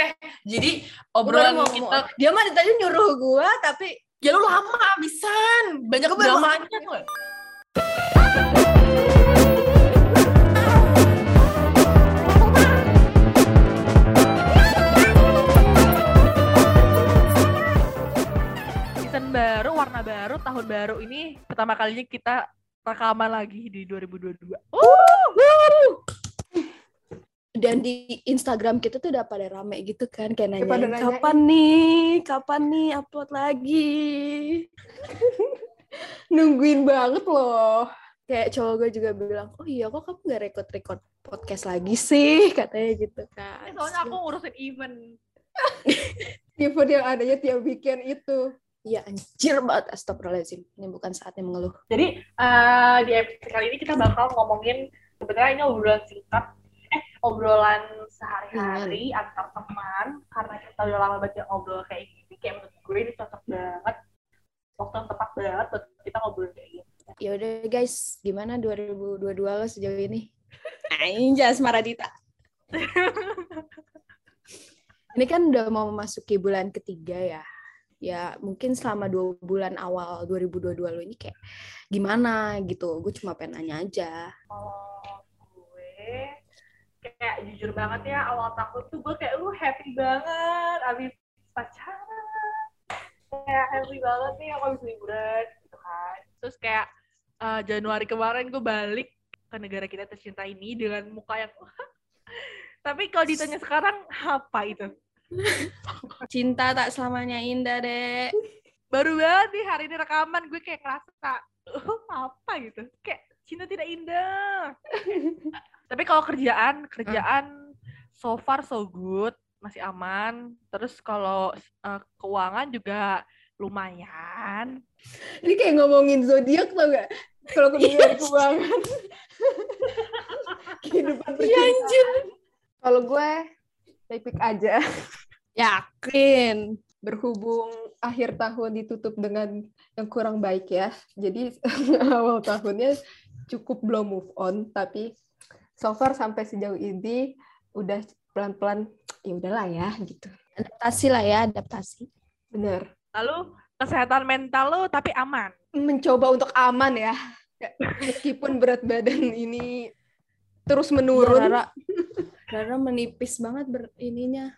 Oke, jadi obrolan mau kita ngomong. Dia mah tadi nyuruh gue, tapi ya lu lama abisan. Banyak Gua mau dramanya season baru, warna baru, tahun baru ini pertama kalinya kita rekaman lagi di 2022. Dan di Instagram kita tuh udah pada rame gitu kan kayak nanya nanyain. kapan nih kapan nih upload lagi Nungguin banget loh. kayak cowok gue juga bilang oh iya kok kamu nggak record record podcast lagi sih katanya gitu kan Eh, soalnya aku ngurusin event. Event yang adanya tiap weekend itu. Iya anjir banget astagfirullahaladzim ini bukan saatnya mengeluh Jadi eh, di episode kali ini kita bakal ngomongin sebenarnya ini obrolan singkat, obrolan sehari-hari antar teman karena kita udah lama banget ngobrol kayak gini, kayak menurut gue ini cocok banget, waktu yang tepat banget buat kita ngobrol kayak gini. ya udah guys gimana 2022 lo sejauh ini? Anjas Maradita ini kan udah mau memasuki bulan ketiga ya. Ya mungkin selama dua bulan awal 2022 lo ini kayak gimana gitu? Gue cuma pengen nanya aja. Kalau gue kayak jujur banget ya awal tahun tuh gue kayak lu happy banget abis pacaran. Kayak happy banget nih aku abis liburan gitu kan. Terus kayak eh, Januari kemarin gue balik ke negara kita tercinta ini dengan muka yang tapi kalau ditanya sekarang apa itu? Cinta tak selamanya indah dek. Baru banget nih hari ini rekaman gue kayak ngerasa "Uh, apa gitu? Kayak cinta tidak indah tapi kalau kerjaan kerjaan so far so good masih aman terus kalau eh, keuangan juga lumayan Ini kayak ngomongin zodiak tau gak? Kalau kedengeran keuangan. Kehidupan Iya, anjir. Kalau gue, pik aja. yakin Berhubung akhir tahun ditutup dengan yang kurang baik ya. Jadi awal tahunnya cukup belum move on. Tapi so far sampai sejauh ini udah pelan-pelan ya udahlah ya gitu. adaptasi lah ya adaptasi Bener. lalu kesehatan mental lo tapi aman mencoba untuk aman ya. Meskipun berat badan ini terus menurun. Rara, Rara menipis banget ber ininya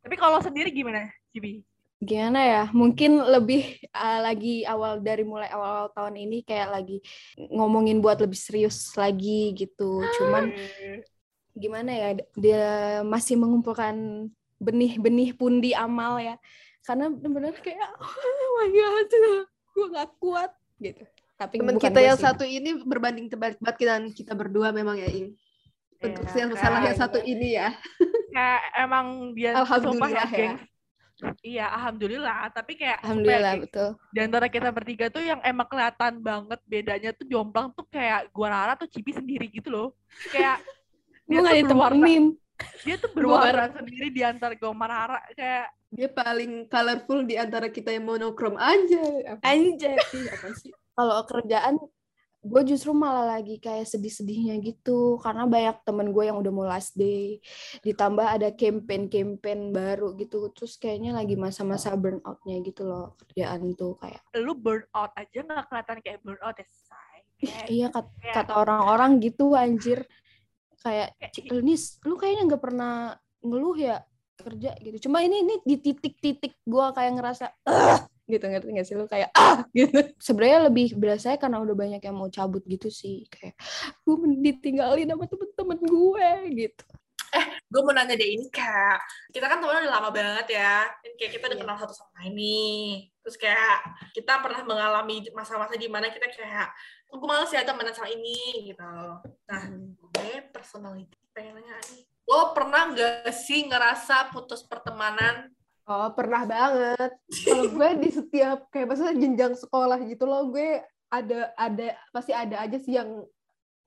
tapi kalau sendiri gimana Cibi gimana ya mungkin lebih uh, lagi awal dari mulai awal-awal tahun ini kayak lagi ngomongin buat lebih serius lagi gitu cuman gimana ya dia masih mengumpulkan benih-benih pundi amal ya karena benar-benar kayak oh my god gue gak kuat gitu tapi Teman bukan kita yang sih. satu ini berbanding terbalik banget kita kita berdua memang ya Ing. Untuk yang salah yang satu ini ya. kayak emang dia Alhamdulillah sumpah ya. Iya, alhamdulillah. Tapi kayak alhamdulillah supaya betul di antara kita bertiga tuh yang emang kelihatan banget bedanya tuh jomplang tuh kayak gua Rara tuh Cibi sendiri gitu loh. Kayak dia gak tuh berwarna, ditemenin dia tuh berwarna sendiri di antara gua sama Rara kayak Dia paling colorful di antara kita yang monokrom aja. Anjay, Ih, apa sih? Kalau kerjaan, gue justru malah lagi kayak sedih-sedihnya gitu. Karena banyak temen gue yang udah mau last day. Ditambah ada campaign-campaign baru gitu. Terus kayaknya lagi masa-masa burnout-nya gitu loh. Kerjaan tuh kayak, lu burn out aja nggak kelihatan kayak burn out ya, say. Kayak, iya kat- kayak- kata orang-orang gitu anjir. Kayak, kayak- "Cik, Nis, lu kayaknya nggak pernah ngeluh ya kerja gitu. Cuma ini ini di titik-titik gue kayak ngerasa, "Ah," gitu ngerti nggak sih? Lu kayak ah! gitu. Sebenarnya lebih berasa karena udah banyak yang mau cabut gitu sih. Kayak gue ditinggalin sama temen-temen gue gitu. Gue mau nanya deh ini kak kita kan temenan udah lama banget ya. Dan kayak kita udah Iya. kenal satu sama lain nih. Terus kayak kita pernah mengalami masa-masa di mana kita kayak gue males ya temenan sama ini gitu. Nah gue personality pengen nanya nih. Lo pernah nggak sih ngerasa putus pertemanan Oh, pernah banget. Kalau gue di setiap kayak maksudnya jenjang sekolah gitu loh, gue ada ada pasti ada aja sih yang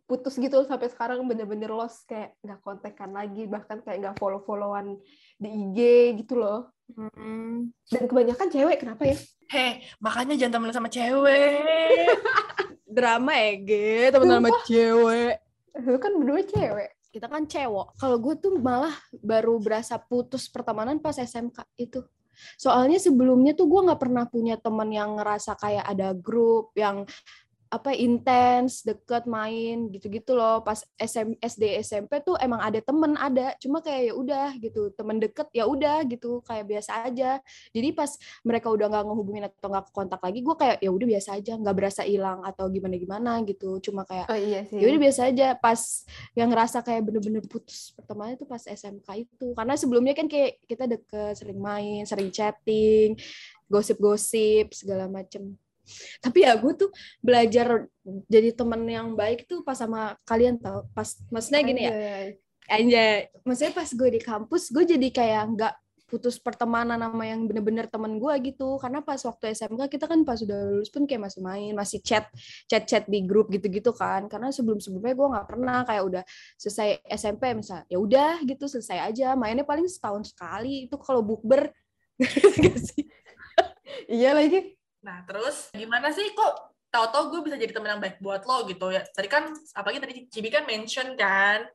putus gitu sampai sekarang bener-bener lost kayak nggak kontekan lagi bahkan kayak nggak follow followan di IG gitu loh. Dan kebanyakan cewek kenapa ya? Heh makanya jangan temenan sama cewek. Drama ya ge temen sama cewek. Lu kan berdua cewek kita kan cewek. Kalau gue tuh malah baru berasa putus pertemanan pas SMK itu. Soalnya sebelumnya tuh gue nggak pernah punya teman yang ngerasa kayak ada grup yang apa intens deket main gitu-gitu loh. Pas SM, SD SMP tuh emang ada temen ada. Cuma kayak ya udah gitu temen deket ya udah gitu kayak biasa aja. Jadi pas mereka udah nggak ngehubungin atau nggak kontak lagi gue kayak ya udah biasa aja nggak berasa hilang atau gimana gimana gitu. Cuma kayak Oh iya ya udah biasa aja. Pas yang ngerasa kayak bener-bener putus pertemanan itu pas SMK itu. Karena sebelumnya kan kayak kita deket sering main sering chatting gosip-gosip segala macem tapi ya gue tuh belajar jadi temen yang baik tuh pas sama kalian tau. Pas maksudnya gini ya. Anjay, maksudnya pas gue di kampus gue jadi kayak nggak putus pertemanan sama yang bener-bener temen gue gitu. Karena pas waktu SMK kita kan pas udah lulus pun kayak masih main masih chat chat chat di grup gitu-gitu kan. Karena sebelum sebelumnya gue nggak pernah kayak udah selesai SMP misal ya udah gitu selesai aja. Mainnya paling setahun sekali. Itu kalau bukber? Iya lagi. Nah, terus gimana sih kok tahu-tahu gue bisa jadi teman yang baik buat lo gitu ya. Tadi kan apalagi tadi Cibi kan mention kan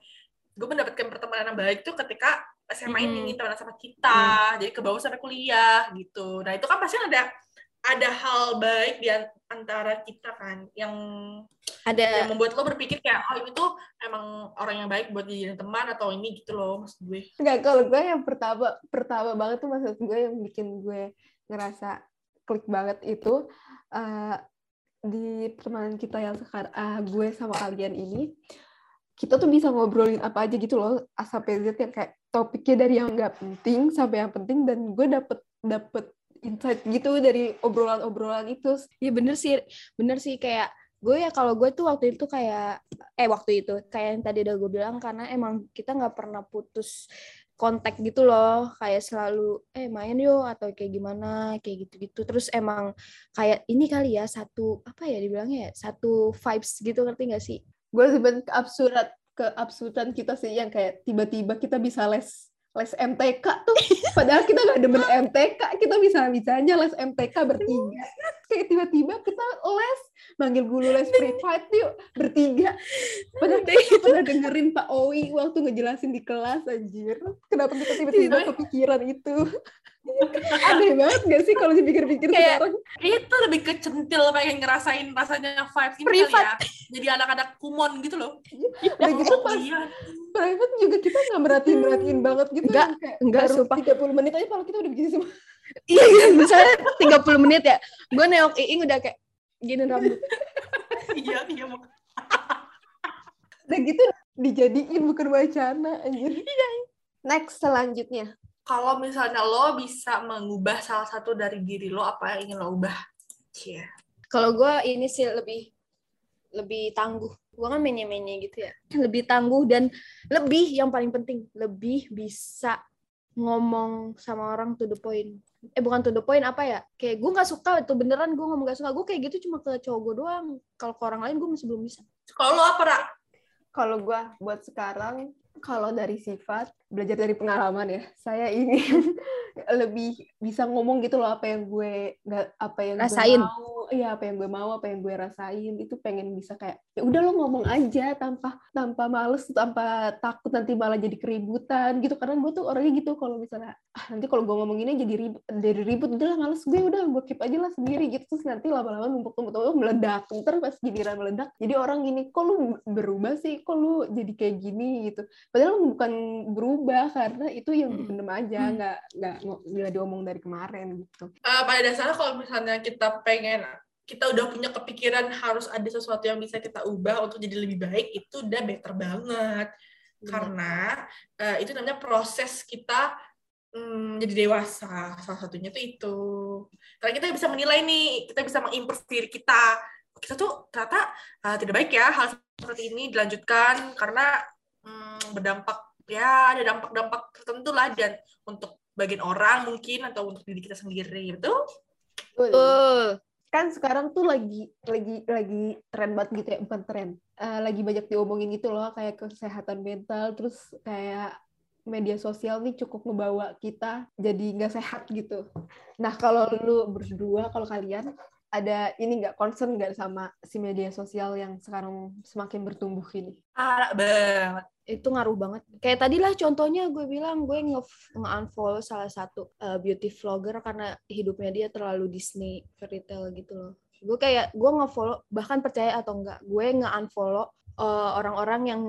gue mendapatkan pertemanan yang baik tuh ketika SMA ini Hmm. teman sama kita. Jadi ke bawah sampai kuliah gitu. Nah, itu kan pasti ada ada hal baik di an- antara kita kan yang ada yang membuat lo berpikir kayak oh ini tuh emang orang yang baik buat dijadiin teman atau ini gitu loh maksud gue. Enggak, kalau gue yang pertama pertama banget tuh maksud gue yang bikin gue ngerasa klik banget itu eh, di pertemanan kita yang sekarang ah, gue sama kalian ini kita tuh bisa ngobrolin apa aja gitu loh A sampai Z yang kayak topiknya dari yang nggak penting sampai yang penting dan gue dapet dapet insight gitu dari obrolan-obrolan itu. Iya bener sih, bener sih kayak gue ya kalau gue tuh waktu itu kayak eh waktu itu kayak yang tadi udah gue bilang karena emang kita nggak pernah putus kontak gitu loh kayak selalu eh main yuk atau kayak gimana kayak gitu-gitu. Terus emang kayak ini kali ya satu apa ya dibilangnya ya satu vibes gitu ngerti gak sih? Gue sebenarnya keabsurdan keabsurdan kita sih yang kayak tiba-tiba kita bisa les les MTK tuh. Padahal kita nggak demen MTK kita bisa bisanya les MTK bertiga kayak tiba-tiba kita les manggil guru les privat yuk bertiga. Padahal kita nggak pernah dengerin Pak Owi waktu ngejelasin di kelas anjir. Kenapa kita tiba-tiba kepikiran itu? Aneh banget gak sih kalau dipikir-pikir Kayak- sekarang? Itu lebih ke centil pengen ngerasain rasanya vibes ini kali ya. Jadi anak-anak kumon gitu loh. udah gitu pas Iya. private juga kita nggak merhatiin merhatiin banget gitu Enggak, kayak enggak, sumpah. 30 menit aja kalau kita udah begini semua iya iya misalnya 30 menit ya gue neok Iing udah kayak gini rambut Iya, iya. Udah gitu dijadiin bukan wacana anjir next selanjutnya Kalau misalnya lo bisa mengubah salah satu dari diri lo, apa yang ingin lo ubah? Cie. Kalau gue ini sih lebih lebih tangguh. Gue kan menye-menye gitu ya. Lebih tangguh dan lebih yang paling penting lebih bisa ngomong sama orang to the point. Eh bukan to the point apa ya? Kayak gue nggak suka itu beneran gue ngomong gak suka. Gue kayak gitu cuma ke cowok gue doang. Kalau ke orang lain gue masih belum bisa. Kalau lo apa, Ra? kalau gua buat sekarang kalau dari sifat belajar dari pengalaman ya. Saya ingin lebih bisa ngomong gitu loh apa yang gue nggak apa yang Rasain. gue mau. Iya apa yang gue mau apa yang gue rasain. Itu pengen bisa kayak ya udah lo ngomong aja tanpa tanpa males tanpa takut nanti malah jadi keributan gitu. Karena gue tuh orangnya gitu kalau misalnya ah, nanti kalau gue ngomong ini jadi ribut jadi ribut udah lah males gue udah gue keep aja lah sendiri gitu. Terus nanti lama-lama numpuk numpuk numpuk meledak. Ntar pas giliran meledak jadi orang gini kok lu berubah sih? Kok lu jadi kayak gini? gitu. Padahal bukan berubah karena itu yang Hmm. dipendem aja nggak nggak nggak diomong dari kemarin gitu. Eh, pada dasarnya kalau misalnya kita pengen kita udah punya kepikiran harus ada sesuatu yang bisa kita ubah untuk jadi lebih baik itu udah better banget. Karena eh, itu namanya proses kita mm, jadi dewasa. Salah satunya tuh itu. Karena kita bisa menilai nih kita bisa mengimprove diri kita. Kita tuh ternyata eh, tidak baik ya hal seperti ini dilanjutkan karena mm, berdampak ya ada dampak-dampak tertentu lah dan untuk bagian orang mungkin atau untuk diri kita sendiri betul. Betul. kan sekarang tuh lagi lagi lagi tren banget gitu ya bukan tren. Eh, lagi banyak diomongin gitu loh kayak kesehatan mental terus kayak media sosial nih cukup ngebawa kita jadi nggak sehat gitu. Nah kalau lu berdua kalau kalian ada ini nggak concern nggak sama si media sosial yang sekarang semakin bertumbuh ini? Parah banget. itu ngaruh banget. Kayak tadi lah contohnya gue bilang gue nge unfollow salah satu uh, beauty vlogger karena hidupnya dia terlalu Disney fairy tale gitu loh. Gue kayak gue nge-follow bahkan percaya atau enggak, gue nge-unfollow uh, orang-orang yang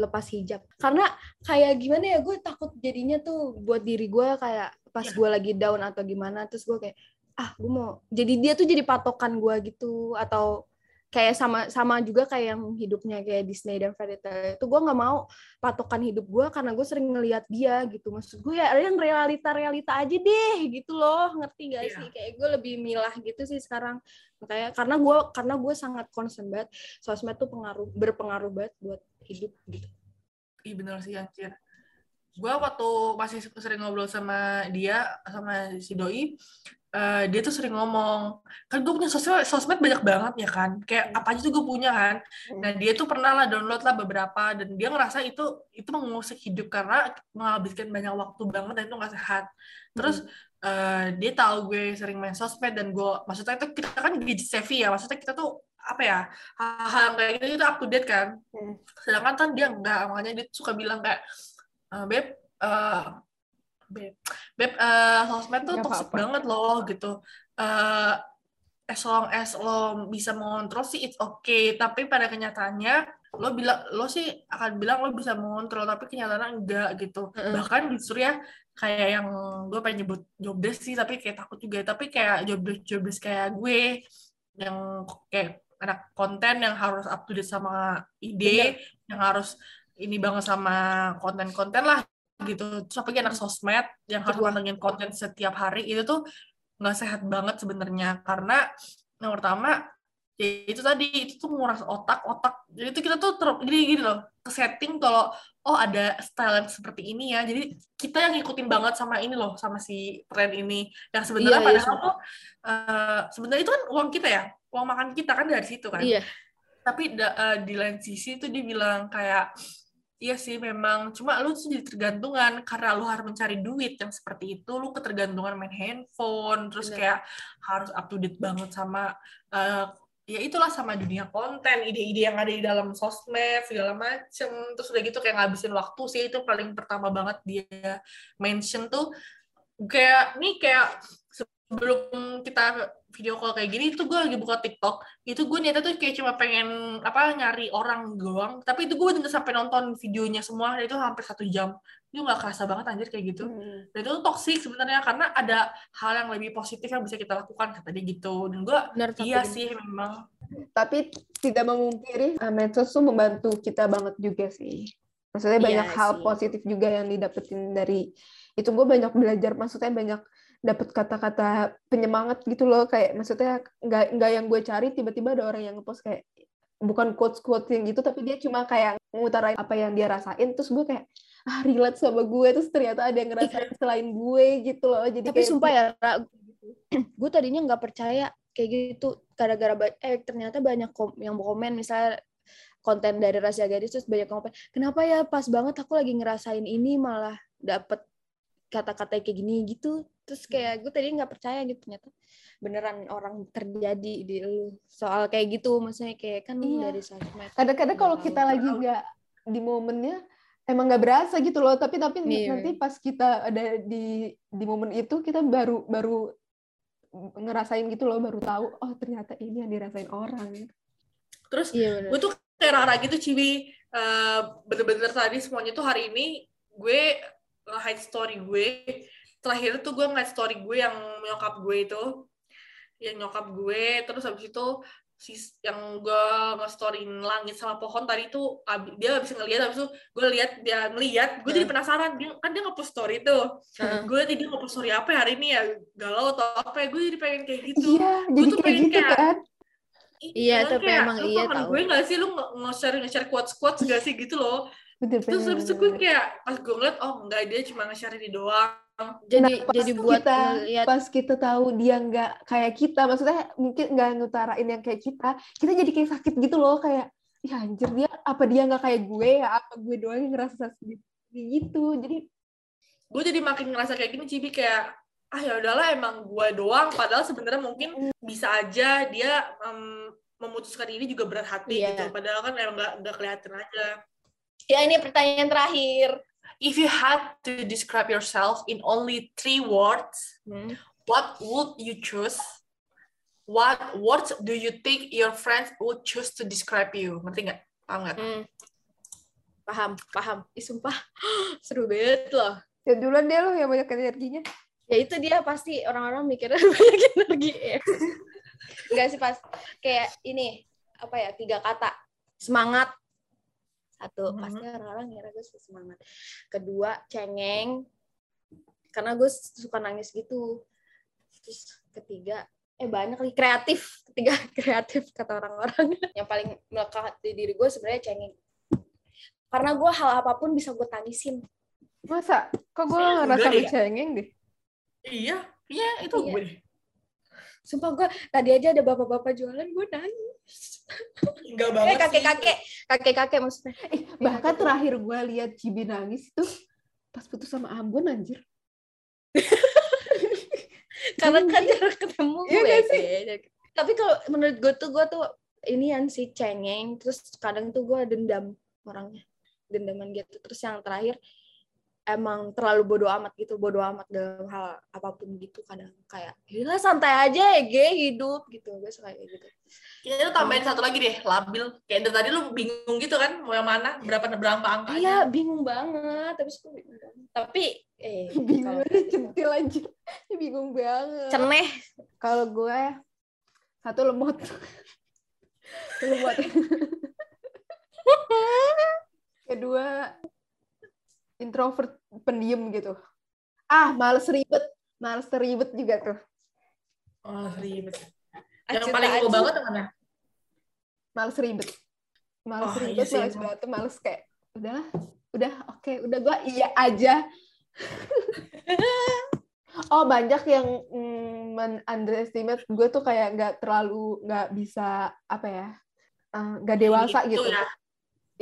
lepas hijab. Karena kayak gimana ya gue takut jadinya tuh buat diri gue kayak pas Iya. gue lagi down atau gimana terus gue kayak ah gue mau. Jadi dia tuh jadi patokan gue gitu. Atau kayak sama sama juga kayak yang hidupnya kayak Disney dan fairy tale itu gue nggak mau patokan hidup gue karena gue sering ngelihat dia gitu. Maksud gue ya yang realita realita aja deh gitu loh. Ngerti gak Iya. sih? Kayak gue lebih milah gitu sih sekarang. Makanya karena gue karena gue sangat concern banget. Sosmed tuh pengaruh berpengaruh banget buat hidup gitu. Ih bener sih anjir. Gue waktu masih sering ngobrol sama dia, sama si Doi, eh, dia tuh sering ngomong, kan gue punya sosmed, sosmed banyak banget ya kan, kayak apa aja tuh gue punya kan. Nah dia tuh pernah lah download lah beberapa, dan dia ngerasa itu itu mengusik hidup karena menghabiskan banyak waktu banget dan itu nggak sehat. Terus eh, dia tahu gue sering main sosmed dan gue, maksudnya itu kita kan gadget savvy ya, maksudnya kita tuh apa ya hal-hal kayak gitu itu up to date kan Hmm. sedangkan kan dia enggak makanya dia suka bilang kayak "Eh, beb eh, beb. Beb eh, sosmed tuh Nggak toxic banget loh gitu. Eh as long as lo bisa mengontrol sih it's okay. Tapi pada kenyataannya lo bilang lo sih akan bilang lo bisa mengontrol tapi kenyataannya enggak gitu. Heeh. bahkan justru ya kayak yang gue pengen nyebut jobless sih tapi kayak takut juga. Tapi kayak jobless jobless kayak gue yang kayak anak konten yang harus up to date sama ide yang harus ini banget sama konten-konten lah gitu. Terus apalagi anak sosmed yang harus Betul. mantengin konten setiap hari itu tuh nggak sehat banget sebenarnya. Karena yang pertama ya itu tadi itu tuh nguras otak otak jadi itu kita tuh ter, gini gini loh ke setting kalau oh ada style yang seperti ini ya. Jadi kita yang ngikutin banget sama ini loh sama si tren ini. Yang sebenarnya Iya, iya, padahal tuh eh, sebenarnya itu kan uang kita ya uang makan kita kan dari situ kan. Iya. Tapi da- eh, di lain sisi tuh dia bilang kayak iya sih memang. Cuma lu tuh jadi tergantungan karena lu harus mencari duit yang seperti itu. Lu ketergantungan main handphone terus Benar. kayak harus up to date banget sama eh, ya itulah sama dunia konten ide-ide yang ada di dalam sosmed segala macem. Terus udah gitu kayak ngabisin waktu sih itu paling pertama banget dia mention tuh. Kayak nih kayak sebelum kita video call kayak gini itu gue lagi buka TikTok itu gue niatnya tuh kayak cuma pengen apa nyari orang doang tapi itu gue bener sampai nonton videonya semua dan itu hampir satu jam itu nggak kerasa banget anjir kayak gitu Hmm. dan itu tuh toxic sebenarnya karena ada hal yang lebih positif yang bisa kita lakukan kata dia gitu dan gue tapi iya sih memang Tapi tidak memungkiri uh, medsos tuh membantu kita banget juga sih. Maksudnya Iya banyak hal sih. positif juga yang didapetin dari itu gue banyak belajar. Maksudnya banyak dapet kata-kata penyemangat gitu loh. Kayak maksudnya nggak nggak yang gue cari tiba-tiba ada orang yang ngepost kayak bukan quotes quotes yang gitu tapi dia cuma kayak ngutarain apa yang dia rasain. Terus gue kayak ah relate sama gue. Terus ternyata ada yang ngerasain selain gue gitu loh. Jadi tapi kayak sumpah ya Ra, gue tadinya nggak percaya kayak gitu gara-gara eh ternyata banyak kom yang komen misalnya konten dari rahasia gadis terus banyak komen kenapa ya pas banget aku lagi ngerasain ini malah dapet kata-kata kayak gini gitu. Terus kayak gue tadi nggak percaya gitu ternyata beneran orang terjadi di lu. Soal kayak gitu maksudnya kayak kan Iya. dari sosmed. Kadang-kadang kalau kita lagi nggak di momennya emang nggak berasa gitu loh. Tapi tapi Iya. nanti pas kita ada di di momen itu kita baru baru ngerasain gitu loh baru tahu oh ternyata ini yang dirasain orang. Terus iya bener. gue tuh kayak Rara gitu Ciwi. Eh, bener-bener tadi semuanya tuh hari ini gue nge-hide story gue. Terakhir tuh gue nge-hide story gue yang nyokap gue itu. Yang nyokap gue terus habis itu si yang gue nge-storyin langit sama pohon tadi tuh dia gak bisa ngeliat habis itu gue lihat dia ngeliat gue jadi penasaran dia kan dia nge-post story tuh. Heeh. gue tadi nge-post story apa ya hari ini ya? Galau atau apa ya? Gue jadi pengen kayak gitu. Iya jadi tuh kayak pengen gitu kayak- kan? Iya, tapi kayak, emang iya tahu. gue gak sih? Lu nge- nge-share nge-share quotes quotes gak sih gitu loh bener terus habis itu gue kayak pas gue ngeliat oh enggak dia cuma nge-share ini doang. Jadi Nah, pas jadi buat kita ngeliat pas kita tahu dia nggak kayak kita maksudnya mungkin nggak ngutarain yang kayak kita kita jadi kayak sakit gitu loh kayak ya anjir dia apa dia nggak kayak gue ya? Apa gue doang yang ngerasa sedih gitu? Jadi gue jadi makin ngerasa kayak gini Cibi kayak ah ya udahlah emang gue doang. Padahal sebenarnya mungkin Hmm. bisa aja dia em, memutuskan ini juga berat hati Iya. gitu. Padahal kan emang nggak kelihatan aja Ya ini pertanyaan terakhir. if you had to describe yourself in only three words Hmm. what would you choose what words do you think your friends would choose to describe you ngerti nggak paham nggak Hmm. Paham, paham. Ih, sumpah. Seru banget loh. Ya duluan deh lo yang banyak energinya. Ya itu dia pasti orang-orang mikirnya banyak energi ya. Enggak sih pas kayak ini apa ya tiga kata semangat satu Mhm. pasti orang-orang ngira gue suka semangat. Kedua cengeng. Karena gue suka nangis gitu. Terus ketiga eh banyak lagi kreatif. Ketiga kreatif kata orang-orang. Yang paling melekat di diri gue sebenarnya cengeng. Karena gue hal apa pun bisa gue tangisin. Masa? Kok gue Enggak ngerasa lu cengeng deh? iya iya itu Iya. gue. Sumpah gue tadi aja ada bapak-bapak jualan gue nangis enggak eh banget sih. kakek-kakek. Kakek-kakek maksudnya. Eh, bahkan terakhir gue lihat Cibi nangis itu pas putus sama Ambon anjir. karena kan jarang ketemu Iya gue nggak sih? tapi kalau menurut gue tuh gue tuh ini yang si cengeng. Terus kadang tuh gue dendam orangnya. Dendaman gitu. Terus yang terakhir emang terlalu bodoh amat gitu bodoh amat dalam hal apa pun gitu kadang kayak gila santai aja ya ge hidup gitu gue suka kayak gitu Kayaknya lu tambahin satu lagi deh, labil. Kayak dari tadi lu bingung gitu kan, mau yang mana, berapa berapa angkanya. iya bingung banget tapi gue bingung banget tapi eh Bingung kalau aja centil anjir. Bingung banget. ceneh Kalau gue satu lemot. lemot. Kedua introvert pendiam gitu. Ah, males ribet. Males ribet juga tuh. Oh, ribet. Yang paling gue banget mana? Males ribet. Males Oh, iya ribet, sih, males berantem, males kayak udah, udah, oke, udah gue iya aja. oh banyak yang mm, men underestimate gue tuh kayak nggak terlalu nggak bisa apa ya eh, nggak dewasa gitu. ya.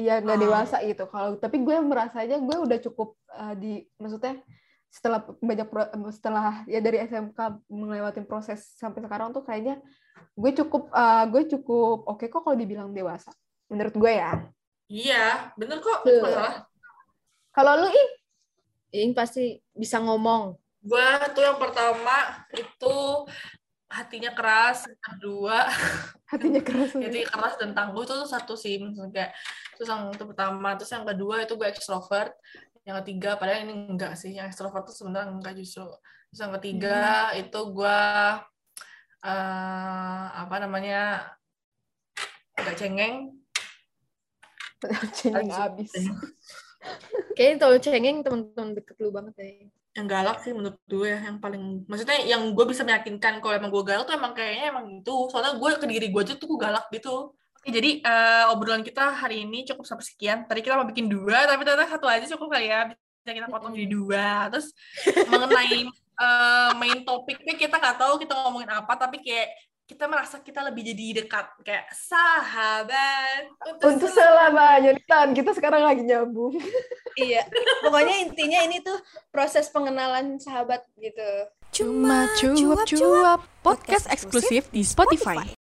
Iya nggak Oh. dewasa gitu. Kalau tapi gue merasanya gue udah cukup eh, di maksudnya setelah banyak pro- setelah ya dari SMK melewati proses sampai sekarang tuh kayaknya gue cukup eh, gue cukup oke kok kalau dibilang dewasa menurut gue ya. Iya, bener kok. Masalah. Kalau lu ih ini pasti bisa ngomong Gue tuh yang pertama itu hatinya keras, kedua hatinya keras. hati keras dan tangguh itu tuh satu sih maksudnya kayak terus yang itu pertama terus yang kedua itu gue extrovert yang ketiga padahal ini enggak sih yang extrovert tuh sebenarnya enggak justru terus yang ketiga itu gue eh, apa namanya agak cengeng Cengeng abis. Kayaknya kalau cengeng teman-teman deket lu banget ya. Yang galak sih menurut gue yang paling maksudnya yang gue bisa meyakinkan kalau emang gue galak tuh emang kayaknya emang itu. Soalnya gue ke diri gue aja tuh gue galak gitu. Oke jadi eh, obrolan kita hari ini cukup sampai sekian. Tadi kita mau bikin dua tapi ternyata satu aja cukup kali ya. Bisa kita potong jadi dua. Terus mengenai eh, main topiknya kita nggak tahu kita ngomongin apa tapi kayak kita merasa kita lebih jadi dekat kayak sahabat Untuk selamanya tahun kita sekarang lagi nyambung. Iya. Pokoknya intinya ini tuh proses pengenalan sahabat gitu. Cuma cuap-cuap podcast eksklusif di Spotify.